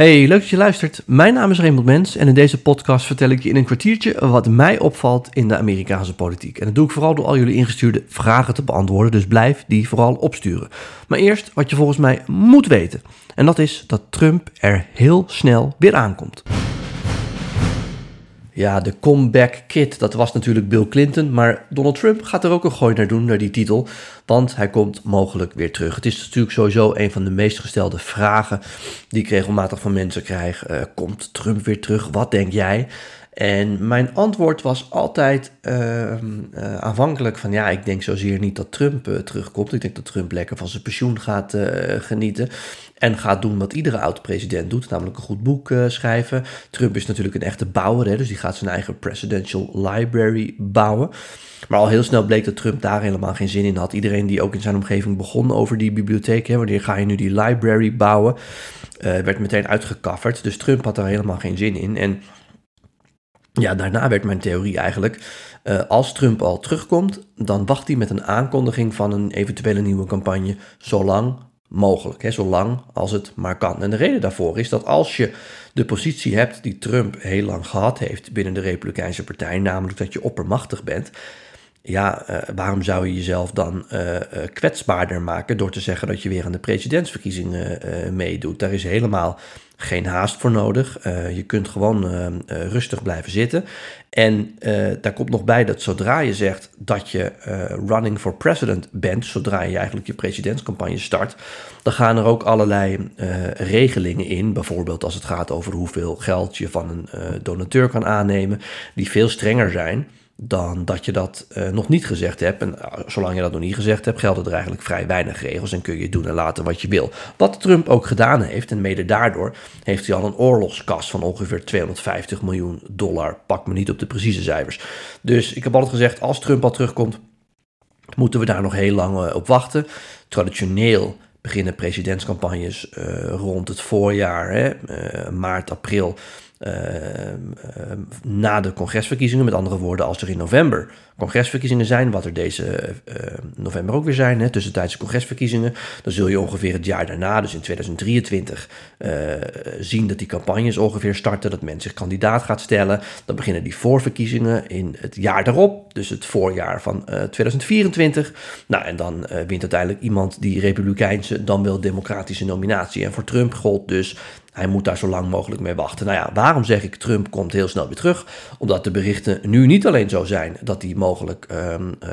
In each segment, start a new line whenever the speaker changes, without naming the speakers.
Hey, leuk dat je luistert. Mijn naam is Raymond Mens en in deze podcast vertel ik je in een kwartiertje wat mij opvalt in de Amerikaanse politiek. En dat doe ik vooral door al jullie ingestuurde vragen te beantwoorden, dus blijf die vooral opsturen. Maar eerst wat je volgens mij moet weten. En dat is dat Trump er heel snel weer aankomt. Ja, de comeback kid, dat was natuurlijk Bill Clinton. Maar Donald Trump gaat er ook een gooi naar doen, naar die titel. Want hij komt mogelijk weer terug. Het is natuurlijk sowieso een van de meest gestelde vragen die ik regelmatig van mensen krijg. Uh, komt Trump weer terug? Wat denk jij? En mijn antwoord was altijd uh, aanvankelijk van ja, ik denk zozeer niet dat Trump uh, terugkomt. Ik denk dat Trump lekker van zijn pensioen gaat genieten. En gaat doen wat iedere oud-president doet, namelijk een goed boek schrijven. Trump is natuurlijk een echte bouwer, hè, dus die gaat zijn eigen presidential library bouwen. Maar al heel snel bleek dat Trump daar helemaal geen zin in had. Iedereen die ook in zijn omgeving begon over die bibliotheek, hè, wanneer ga je nu die library bouwen, werd meteen uitgekafferd. Dus Trump had daar helemaal geen zin in. En ja, daarna werd mijn theorie eigenlijk, uh, als Trump al terugkomt, dan wacht hij met een aankondiging van een eventuele nieuwe campagne zolang mogelijk, hè, zolang als het maar kan. En de reden daarvoor is dat als je de positie hebt die Trump heel lang gehad heeft binnen de Republikeinse Partij, namelijk dat je oppermachtig bent, ja, uh, waarom zou je jezelf dan uh, kwetsbaarder maken door te zeggen dat je weer aan de presidentsverkiezingen meedoet? Daar is helemaal geen haast voor nodig. Je kunt gewoon rustig blijven zitten. En daar komt nog bij dat zodra je zegt dat je running for president bent, zodra je eigenlijk je presidentscampagne start, dan gaan er ook allerlei regelingen in. Bijvoorbeeld als het gaat over hoeveel geld je van een donateur kan aannemen, die veel strenger zijn dan dat je dat uh, nog niet gezegd hebt. En uh, zolang je dat nog niet gezegd hebt, gelden er eigenlijk vrij weinig regels en kun je doen en laten wat je wil. Wat Trump ook gedaan heeft, en mede daardoor heeft hij al een oorlogskas van ongeveer 250 miljoen dollar. Pak me niet op de precieze cijfers. Dus ik heb altijd gezegd, als Trump al terugkomt, moeten we daar nog heel lang uh, op wachten. Traditioneel beginnen presidentscampagnes rond het voorjaar, hè, maart, april. Uh, uh, na de congresverkiezingen. Met andere woorden, als er in november congresverkiezingen zijn, wat er deze uh, november ook weer zijn, hè, tussentijdse congresverkiezingen, dan zul je ongeveer het jaar daarna, dus in 2023, zien dat die campagnes ongeveer starten, dat men zich kandidaat gaat stellen. Dan beginnen die voorverkiezingen in het jaar daarop, dus het voorjaar van 2024. Nou, en dan wint uiteindelijk iemand die republikeinse, dan wel democratische nominatie. En voor Trump gold dus hij moet daar zo lang mogelijk mee wachten. Nou ja, waarom zeg ik Trump komt heel snel weer terug? Omdat de berichten nu niet alleen zo zijn dat hij mogelijk um, uh,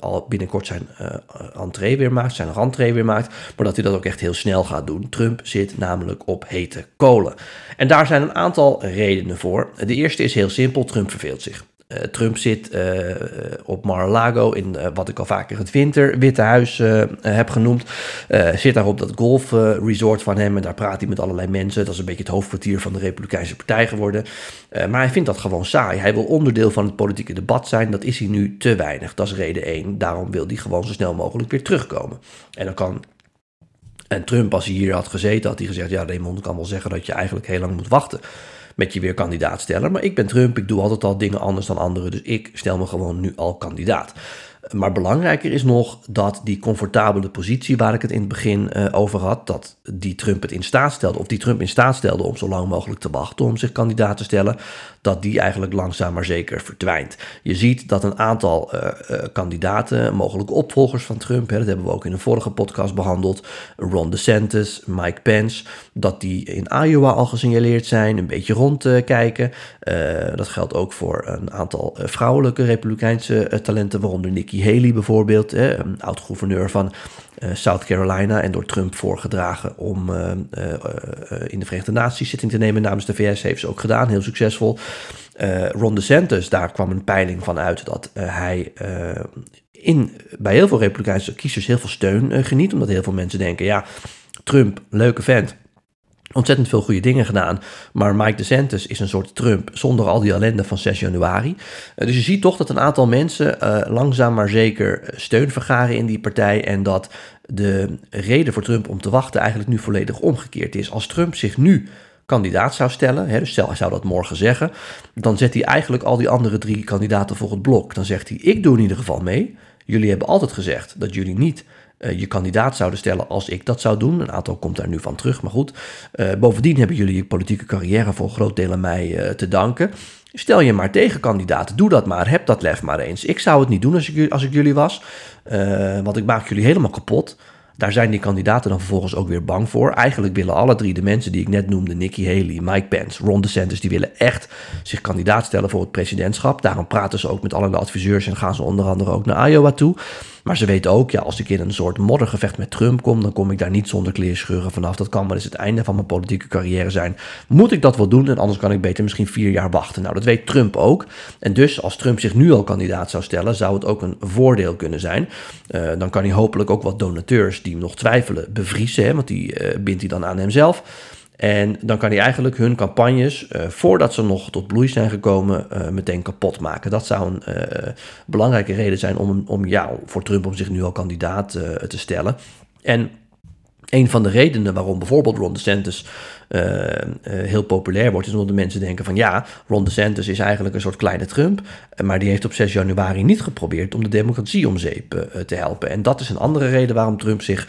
al binnenkort zijn uh, weer maakt, zijn rentree weer maakt, maar dat hij dat ook echt heel snel gaat doen. Trump zit namelijk op hete kolen. En daar zijn een aantal redenen voor. De eerste is heel simpel, Trump verveelt zich. Uh, Trump zit uh, op Mar-a-Lago in wat ik al vaker het winter Witte Huis heb genoemd. zit daar op dat golfresort van hem en daar praat hij met allerlei mensen. Dat is een beetje het hoofdkwartier van de Republikeinse Partij geworden. maar hij vindt dat gewoon saai. Hij wil onderdeel van het politieke debat zijn. Dat is hij nu te weinig. Dat is reden één. Daarom wil hij gewoon zo snel mogelijk weer terugkomen. En dan kan en Trump, als hij hier had gezeten, had hij gezegd: Ja, Raymond kan wel zeggen dat je eigenlijk heel lang moet wachten met je weer kandidaat stellen. Maar ik ben Trump, ik doe altijd al dingen anders dan anderen, dus ik stel me gewoon nu al kandidaat. Maar belangrijker is nog dat die comfortabele positie waar ik het in het begin uh, over had, dat die Trump het in staat stelde, of die Trump in staat stelde om zo lang mogelijk te wachten om zich kandidaat te stellen, dat die eigenlijk langzaam maar zeker verdwijnt. Je ziet dat een aantal uh, uh, kandidaten, mogelijke opvolgers van Trump, hè, dat hebben we ook in een vorige podcast behandeld, Ron DeSantis, Mike Pence, dat die in Iowa al gesignaleerd zijn, een beetje rondkijken. dat geldt ook voor een aantal vrouwelijke republikeinse talenten, waaronder Nikki Haley bijvoorbeeld, een oud-gouverneur van uh, South Carolina en door Trump voorgedragen om uh, uh, in de Verenigde Naties zitting te nemen namens de VS. Heeft ze ook gedaan, heel succesvol. Ron DeSantis, daar kwam een peiling van uit dat hij in, bij heel veel Republikeinse kiezers heel veel steun geniet. Omdat heel veel mensen denken, ja, Trump, leuke vent, ontzettend veel goede dingen gedaan. Maar Mike DeSantis is een soort Trump zonder al die ellende van 6 januari. Uh, dus je ziet toch dat een aantal mensen uh, langzaam maar zeker steun vergaren in die partij. En dat de reden voor Trump om te wachten eigenlijk nu volledig omgekeerd is. Als Trump zich nu kandidaat zou stellen, hè, dus stel hij zou dat morgen zeggen, dan zet hij eigenlijk al die andere drie kandidaten voor het blok. Dan zegt hij, ik doe in ieder geval mee. Jullie hebben altijd gezegd dat jullie niet je kandidaat zouden stellen als ik dat zou doen. Een aantal komt daar nu van terug, maar goed. bovendien hebben jullie je politieke carrière voor een groot deel aan mij te danken. Stel je maar tegenkandidaat. Doe dat maar. Heb dat lef maar eens. Ik zou het niet doen als ik, als ik jullie was. want ik maak jullie helemaal kapot. Daar zijn die kandidaten dan vervolgens ook weer bang voor. Eigenlijk willen alle drie de mensen die ik net noemde, Nikki Haley, Mike Pence, Ron DeSantis, die willen echt zich kandidaat stellen voor het presidentschap. Daarom praten ze ook met allerlei adviseurs en gaan ze onder andere ook naar Iowa toe. Maar ze weten ook, ja, als ik in een soort moddergevecht met Trump kom, dan kom ik daar niet zonder kleerscheuren vanaf. Dat kan wel eens het einde van mijn politieke carrière zijn. Moet ik dat wel doen? En anders kan ik beter misschien vier jaar wachten. Nou, dat weet Trump ook. En dus als Trump zich nu al kandidaat zou stellen, zou het ook een voordeel kunnen zijn. Uh, dan kan hij hopelijk ook wat donateurs die nog twijfelen bevriezen, hè, want die uh, bindt hij dan aan hemzelf. En dan kan hij eigenlijk hun campagnes, uh, voordat ze nog tot bloei zijn gekomen, uh, meteen kapot maken. Dat zou een uh, belangrijke reden zijn om, om ja, voor Trump om zich nu al kandidaat te stellen. En een van de redenen waarom bijvoorbeeld Ron DeSantis uh, heel populair wordt, is omdat de mensen denken van ja, Ron DeSantis is eigenlijk een soort kleine Trump, eh, maar die heeft op 6 januari niet geprobeerd om de democratie om zeep te helpen. En dat is een andere reden waarom Trump zich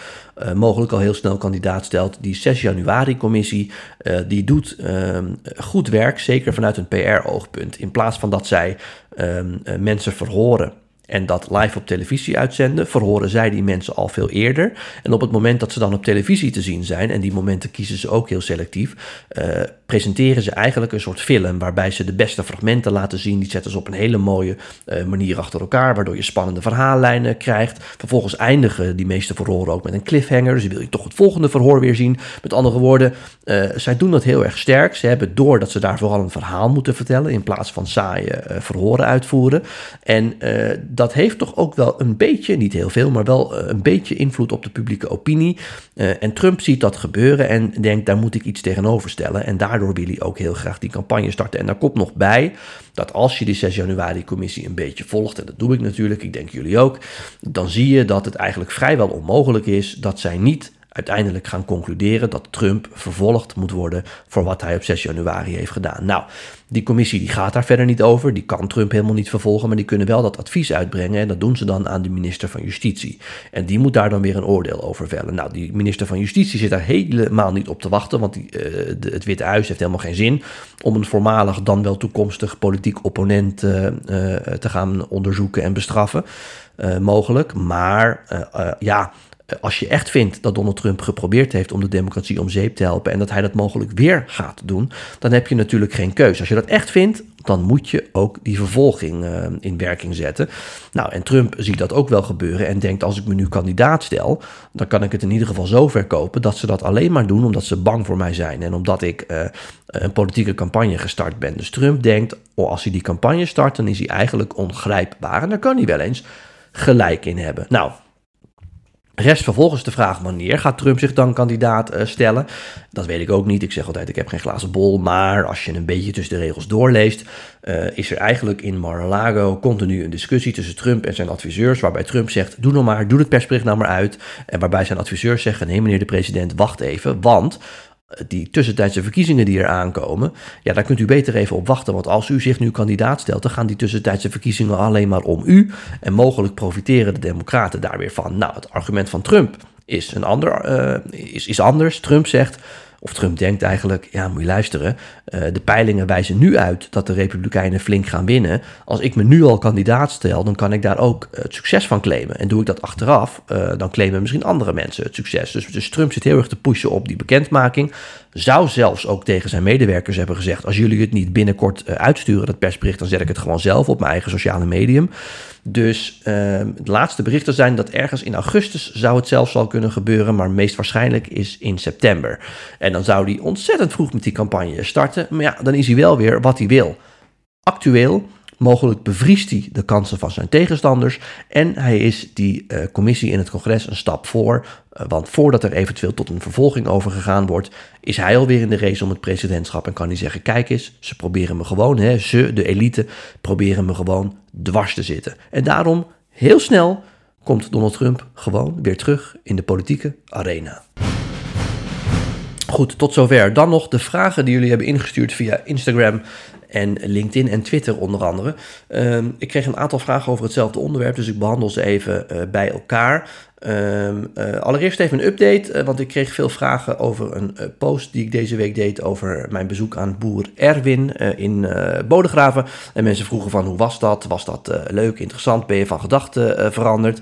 mogelijk al heel snel kandidaat stelt. Die 6 januari-commissie, die doet ehm, goed werk, zeker vanuit een PR-oogpunt. In plaats van dat zij ehm, mensen verhoren en dat live op televisie uitzenden, verhoren zij die mensen al veel eerder. En op het moment dat ze dan op televisie te zien zijn, en die momenten kiezen ze ook heel selectief, uh, presenteren ze eigenlijk een soort film waarbij ze de beste fragmenten laten zien. Die zetten ze op een hele mooie uh, manier achter elkaar, waardoor je spannende verhaallijnen krijgt. Vervolgens eindigen die meeste verhoren ook met een cliffhanger, dus wil je toch het volgende verhoor weer zien. Met andere woorden, uh, zij doen dat heel erg sterk. Ze hebben door dat ze daar vooral een verhaal moeten vertellen in plaats van saaie verhoren uitvoeren. En dat heeft toch ook wel een beetje, niet heel veel, maar wel eh, een beetje invloed op de publieke opinie. Uh, en Trump ziet dat gebeuren en denkt, daar moet ik iets tegenover stellen. En daardoor wil hij ook heel graag die campagne starten. En daar komt nog bij dat als je die 6 januari-commissie een beetje volgt, en dat doe ik natuurlijk, ik denk jullie ook, dan zie je dat het eigenlijk vrijwel onmogelijk is dat zij niet uiteindelijk gaan concluderen dat Trump vervolgd moet worden voor wat hij op 6 januari heeft gedaan. Nou, die commissie die gaat daar verder niet over, die kan Trump helemaal niet vervolgen, maar die kunnen wel dat advies uitbrengen en dat doen ze dan aan de minister van Justitie. En die moet daar dan weer een oordeel over vellen. Nou, die minister van Justitie zit daar helemaal niet op te wachten, want die, de, het Witte Huis heeft helemaal geen zin om een voormalig dan wel toekomstig politiek opponent uh, uh, te gaan onderzoeken en bestraffen, mogelijk. Maar ja als je echt vindt dat Donald Trump geprobeerd heeft om de democratie om zeep te helpen en dat hij dat mogelijk weer gaat doen, dan heb je natuurlijk geen keuze. Als je dat echt vindt, dan moet je ook die vervolging uh, in werking zetten. Nou, en Trump ziet dat ook wel gebeuren en denkt: als ik me nu kandidaat stel, dan kan ik het in ieder geval zo verkopen dat ze dat alleen maar doen omdat ze bang voor mij zijn en omdat ik uh, een politieke campagne gestart ben. Dus Trump denkt: oh, als hij die campagne start, dan is hij eigenlijk ongrijpbaar en daar kan hij wel eens gelijk in hebben. Nou, Rest vervolgens de vraag wanneer gaat Trump zich dan kandidaat uh, stellen. Dat weet ik ook niet. Ik zeg altijd ik heb geen glazen bol. Maar als je een beetje tussen de regels doorleest, uh, is er eigenlijk in Mar-a-Lago continu een discussie tussen Trump en zijn adviseurs. Waarbij Trump zegt doe nou maar, doe het persbericht nou maar uit. En waarbij zijn adviseurs zeggen nee meneer de president wacht even. Want die tussentijdse verkiezingen die er aankomen, ja, daar kunt u beter even op wachten. Want als u zich nu kandidaat stelt, dan gaan die tussentijdse verkiezingen alleen maar om u. En mogelijk profiteren de Democraten daar weer van. Nou, het argument van Trump is, een ander, uh, is, is anders. Trump zegt. Of Trump denkt eigenlijk, ja, moet je luisteren. Uh, de peilingen wijzen nu uit dat de Republikeinen flink gaan winnen. Als ik me nu al kandidaat stel, dan kan ik daar ook het succes van claimen. En doe ik dat achteraf, uh, dan claimen misschien andere mensen het succes. Dus, dus Trump zit heel erg te pushen op die bekendmaking. Zou zelfs ook tegen zijn medewerkers hebben gezegd: als jullie het niet binnenkort uh, uitsturen, dat persbericht, dan zet ik het gewoon zelf op mijn eigen sociale medium. Dus uh, de laatste berichten zijn dat ergens in augustus zou het zelfs al kunnen gebeuren, maar meest waarschijnlijk is in september. En dan zou hij ontzettend vroeg met die campagne starten, maar ja, dan is hij wel weer wat hij wil. Actueel Mogelijk bevriest hij de kansen van zijn tegenstanders en hij is die uh, commissie in het congres een stap voor. Uh, want voordat er eventueel tot een vervolging overgegaan wordt, is hij alweer in de race om het presidentschap en kan hij zeggen: Kijk eens, ze proberen me gewoon, hè, ze, de elite, proberen me gewoon dwars te zitten. En daarom, heel snel, komt Donald Trump gewoon weer terug in de politieke arena. Goed, tot zover. Dan nog de vragen die jullie hebben ingestuurd via Instagram en LinkedIn en Twitter onder andere. Ehm, ik kreeg een aantal vragen over hetzelfde onderwerp, dus ik behandel ze even bij elkaar. Ehm, allereerst even een update, want ik kreeg veel vragen over een post die ik deze week deed over mijn bezoek aan boer Erwin in Bodegraven. En mensen vroegen van hoe was dat? Was dat leuk, interessant? Ben je van gedachten veranderd?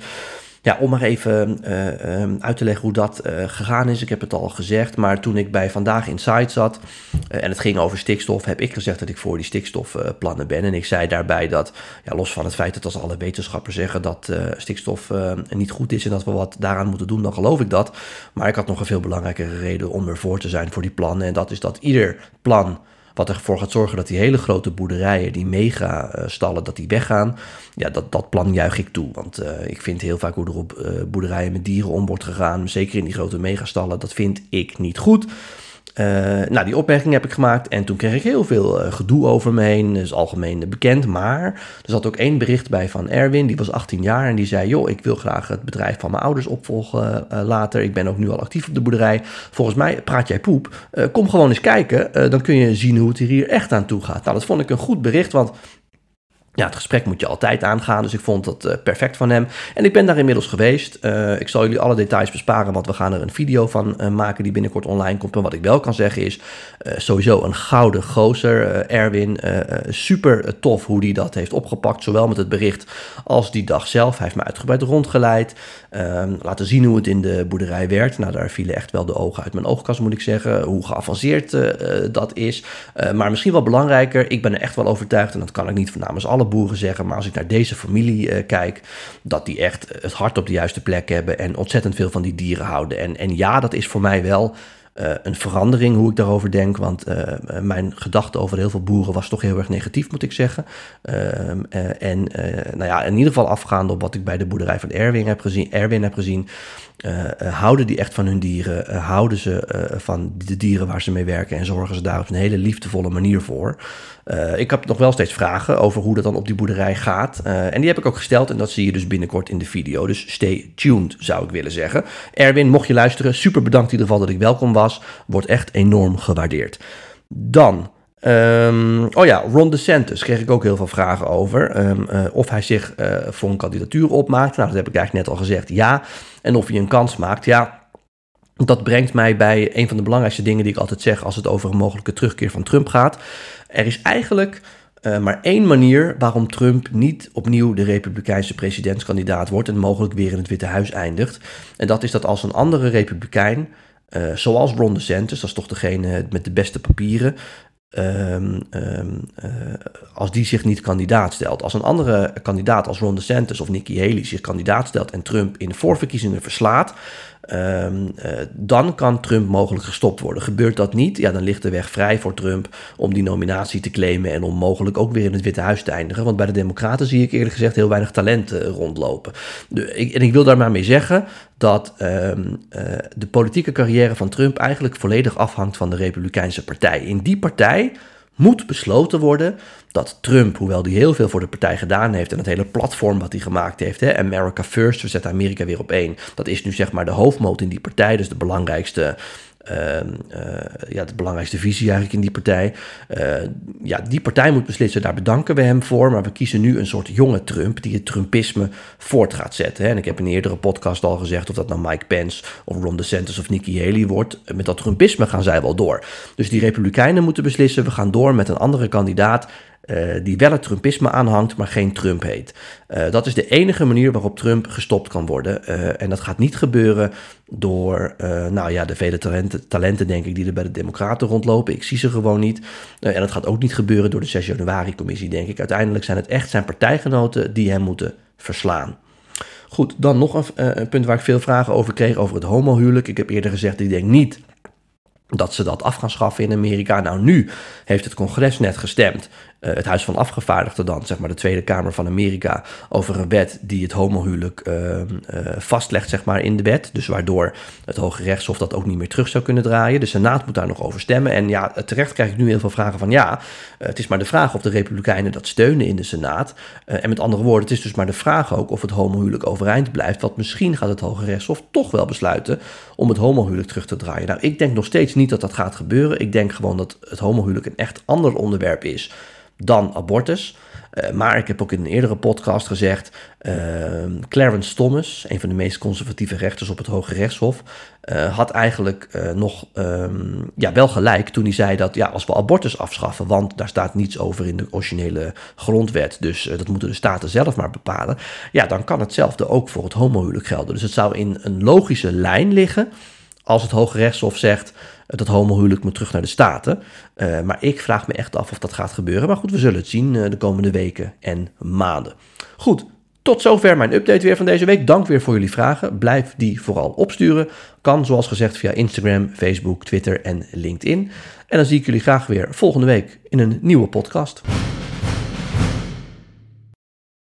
Ja, om maar even uh, um, uit te leggen hoe dat uh, gegaan is. Ik heb het al gezegd, maar toen ik bij Vandaag Inside zat uh, en het ging over stikstof, heb ik gezegd dat ik voor die stikstofplannen ben. En ik zei daarbij dat, ja, los van het feit dat als alle wetenschappers zeggen dat stikstof niet goed is en dat we wat daaraan moeten doen, dan geloof ik dat. Maar ik had nog een veel belangrijkere reden om ervoor te zijn voor die plannen. En dat is dat ieder plan wat ervoor gaat zorgen dat die hele grote boerderijen, die mega-stallen, dat die weggaan. Ja, dat, dat plan juich ik toe. Want uh, ik vind heel vaak hoe er op uh, boerderijen met dieren om wordt gegaan. Zeker in die grote megastallen. Dat vind ik niet goed. Uh, nou, die opmerking heb ik gemaakt en toen kreeg ik heel veel uh, gedoe over me heen. Dat is algemeen bekend, maar er zat ook één bericht bij van Erwin, die was 18 jaar en die zei: Joh, ik wil graag het bedrijf van mijn ouders opvolgen uh, later. Ik ben ook nu al actief op de boerderij. Volgens mij praat jij poep. kom gewoon eens kijken, dan kun je zien hoe het hier echt aan toe gaat. Nou, dat vond ik een goed bericht, want ja, het gesprek moet je altijd aangaan, dus ik vond dat uh, perfect van hem. En ik ben daar inmiddels geweest. Uh, ik zal jullie alle details besparen, want we gaan er een video van uh, maken die binnenkort online komt. En wat ik wel kan zeggen is sowieso een gouden gozer, Erwin. super tof hoe hij dat heeft opgepakt, zowel met het bericht als die dag zelf. Hij heeft me uitgebreid rondgeleid, ehm, laten zien hoe het in de boerderij werkt. Nou, daar vielen echt wel de ogen uit mijn oogkast, moet ik zeggen, hoe geavanceerd dat is. maar misschien wel belangrijker, ik ben er echt wel overtuigd, en dat kan ik niet namens alle boeren zeggen, maar als ik naar deze familie uh, kijk, dat die echt het hart op de juiste plek hebben en ontzettend veel van die dieren houden. En, en ja, dat is voor mij wel uh, een verandering hoe ik daarover denk. Want uh, mijn gedachte over heel veel boeren was toch heel erg negatief, moet ik zeggen. Ehm, en nou ja, in ieder geval afgaande op wat ik bij de boerderij van Erwin heb gezien, Erwin heb gezien houden die echt van hun dieren? houden ze van de dieren waar ze mee werken en zorgen ze daar op een hele liefdevolle manier voor? Ik heb nog wel steeds vragen over hoe dat dan op die boerderij gaat. En die heb ik ook gesteld en dat zie je dus binnenkort in de video. Dus stay tuned, zou ik willen zeggen. Erwin, mocht je luisteren, super bedankt in ieder geval dat ik welkom was. Wordt echt enorm gewaardeerd. Dan... Um, oh ja, Ron DeSantis kreeg ik ook heel veel vragen over. Um, uh, of hij zich voor een kandidatuur opmaakt. Nou, dat heb ik eigenlijk net al gezegd. Ja. En of hij een kans maakt. Ja, dat brengt mij bij een van de belangrijkste dingen die ik altijd zeg als het over een mogelijke terugkeer van Trump gaat. Er is eigenlijk uh, maar één manier waarom Trump niet opnieuw de Republikeinse presidentskandidaat wordt en mogelijk weer in het Witte Huis eindigt. En dat is dat als een andere Republikein, zoals Ron DeSantis, dat is toch degene met de beste papieren, Um, um, uh, als die zich niet kandidaat stelt. Als een andere kandidaat als Ron DeSantis of Nikki Haley zich kandidaat stelt en Trump in de voorverkiezingen verslaat, um, uh, dan kan Trump mogelijk gestopt worden. Gebeurt dat niet, ja, dan ligt de weg vrij voor Trump om die nominatie te claimen en om mogelijk ook weer in het Witte Huis te eindigen. Want bij de Democraten zie ik eerlijk gezegd heel weinig talent uh, rondlopen. Ik, en ik wil daar maar mee zeggen dat um, uh, de politieke carrière van Trump eigenlijk volledig afhangt van de Republikeinse Partij. In die partij moet besloten worden dat Trump, hoewel hij heel veel voor de partij gedaan heeft en het hele platform wat hij gemaakt heeft, hè, America First, we zetten Amerika weer op één, dat is nu zeg maar de hoofdmoot in die partij, dus de belangrijkste ja, de belangrijkste visie eigenlijk in die partij. Uh, ja, die partij moet beslissen, daar bedanken we hem voor. Maar we kiezen nu een soort jonge Trump die het Trumpisme voort gaat zetten. Hè. En ik heb in een eerdere podcast al gezegd of dat nou Mike Pence of Ron DeSantis of Nikki Haley wordt. Met dat Trumpisme gaan zij wel door. Dus die Republikeinen moeten beslissen, we gaan door met een andere kandidaat uh, die wel het Trumpisme aanhangt, maar geen Trump heet. Uh, dat is de enige manier waarop Trump gestopt kan worden. Uh, en dat gaat niet gebeuren door nou ja, de vele talenten, talenten, denk ik, die er bij de Democraten rondlopen. Ik zie ze gewoon niet. en dat gaat ook niet gebeuren door de 6 januari-commissie, denk ik. Uiteindelijk zijn het echt zijn partijgenoten die hem moeten verslaan. Goed, dan nog een punt waar ik veel vragen over kreeg, over het homohuwelijk. Ik heb eerder gezegd, ik denk niet dat ze dat af gaan schaffen in Amerika. Nou, nu heeft het congres net gestemd uh, het Huis van Afgevaardigden dan, zeg maar de Tweede Kamer van Amerika, over een wet die het homohuwelijk uh, uh, vastlegt, zeg maar, in de wet. Dus waardoor het Hoge Rechtshof dat ook niet meer terug zou kunnen draaien. De Senaat moet daar nog over stemmen. En ja, terecht krijg ik nu heel veel vragen van ja, het is maar de vraag of de Republikeinen dat steunen in de Senaat. en met andere woorden, het is dus maar de vraag ook of het homohuwelijk overeind blijft. Want misschien gaat het Hoge Rechtshof toch wel besluiten om het homohuwelijk terug te draaien. Nou, ik denk nog steeds niet dat dat gaat gebeuren. Ik denk gewoon dat het homohuwelijk een echt ander onderwerp is dan abortus. Uh, maar ik heb ook in een eerdere podcast gezegd, uh, Clarence Thomas, een van de meest conservatieve rechters op het Hoge Rechtshof, uh, had eigenlijk nog um, ja, wel gelijk toen hij zei dat ja, als we abortus afschaffen, want daar staat niets over in de originele grondwet, dus dat moeten de staten zelf maar bepalen, ja, dan kan hetzelfde ook voor het homohuwelijk gelden. Dus het zou in een logische lijn liggen als het Hoge Rechtshof zegt dat homohuwelijk moet terug naar de Staten. Uh, maar ik vraag me echt af of dat gaat gebeuren. Maar goed, we zullen het zien uh, de komende weken en maanden. Goed, tot zover mijn update weer van deze week. Dank weer voor jullie vragen. Blijf die vooral opsturen. Kan zoals gezegd via Instagram, Facebook, Twitter en LinkedIn. En dan zie ik jullie graag weer volgende week in een nieuwe podcast.